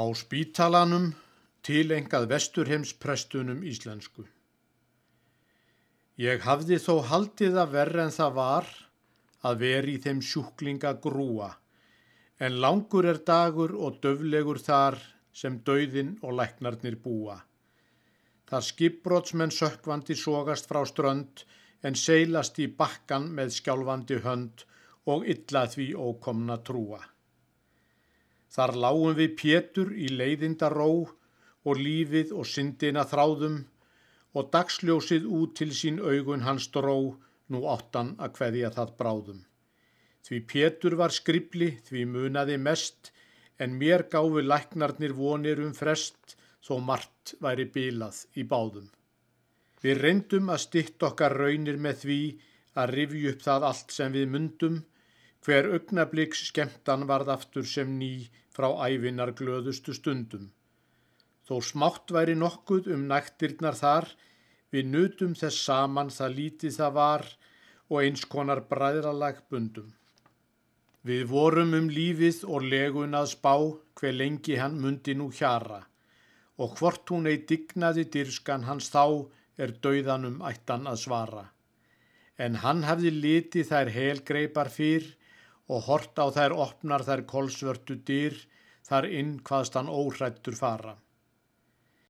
Á spítalanum tilengað vesturheims prestunum íslensku. Ég hafði þó haldið að verð en það var að veri í þeim sjúklinga grúa, en langur er dagur og döflegur þar sem dauðin og læknarnir búa. Það skipbrótsmenn sökkvandi sogast frá strönd en seilast í bakkan með skjálfandi hönd og illa því ókomna trúa. Þar lágum við pétur í leiðinda ró og lífið og syndina þráðum og dagsljósið út til sín augun hans dró nú áttan að hveðja það bráðum. Því pétur var skribli, því munaði mest, en mér gáfi læknarnir vonir um frest, þó margt væri bílað í báðum. Við reyndum að stitt okkar raunir með því að rifju upp það allt sem við myndum, hver augnabliks skemmtan varð aftur sem ný frá ævinar glöðustu stundum. Þó smátt væri nokkuð um næktirnar þar, við nutum þess saman það lítið það var og eins konar bræðralag bundum. Við vorum um lífið og legun að spá hver lengi hann mundi nú hjara og hvort hún ei dignaði dyrskan hans þá er dauðanum ættan að svara. En hann hefði litið þær helgreipar fyrr og hort á þær opnar þær kolsvörtu dyr þar inn hvaðst hann óhrættur fara.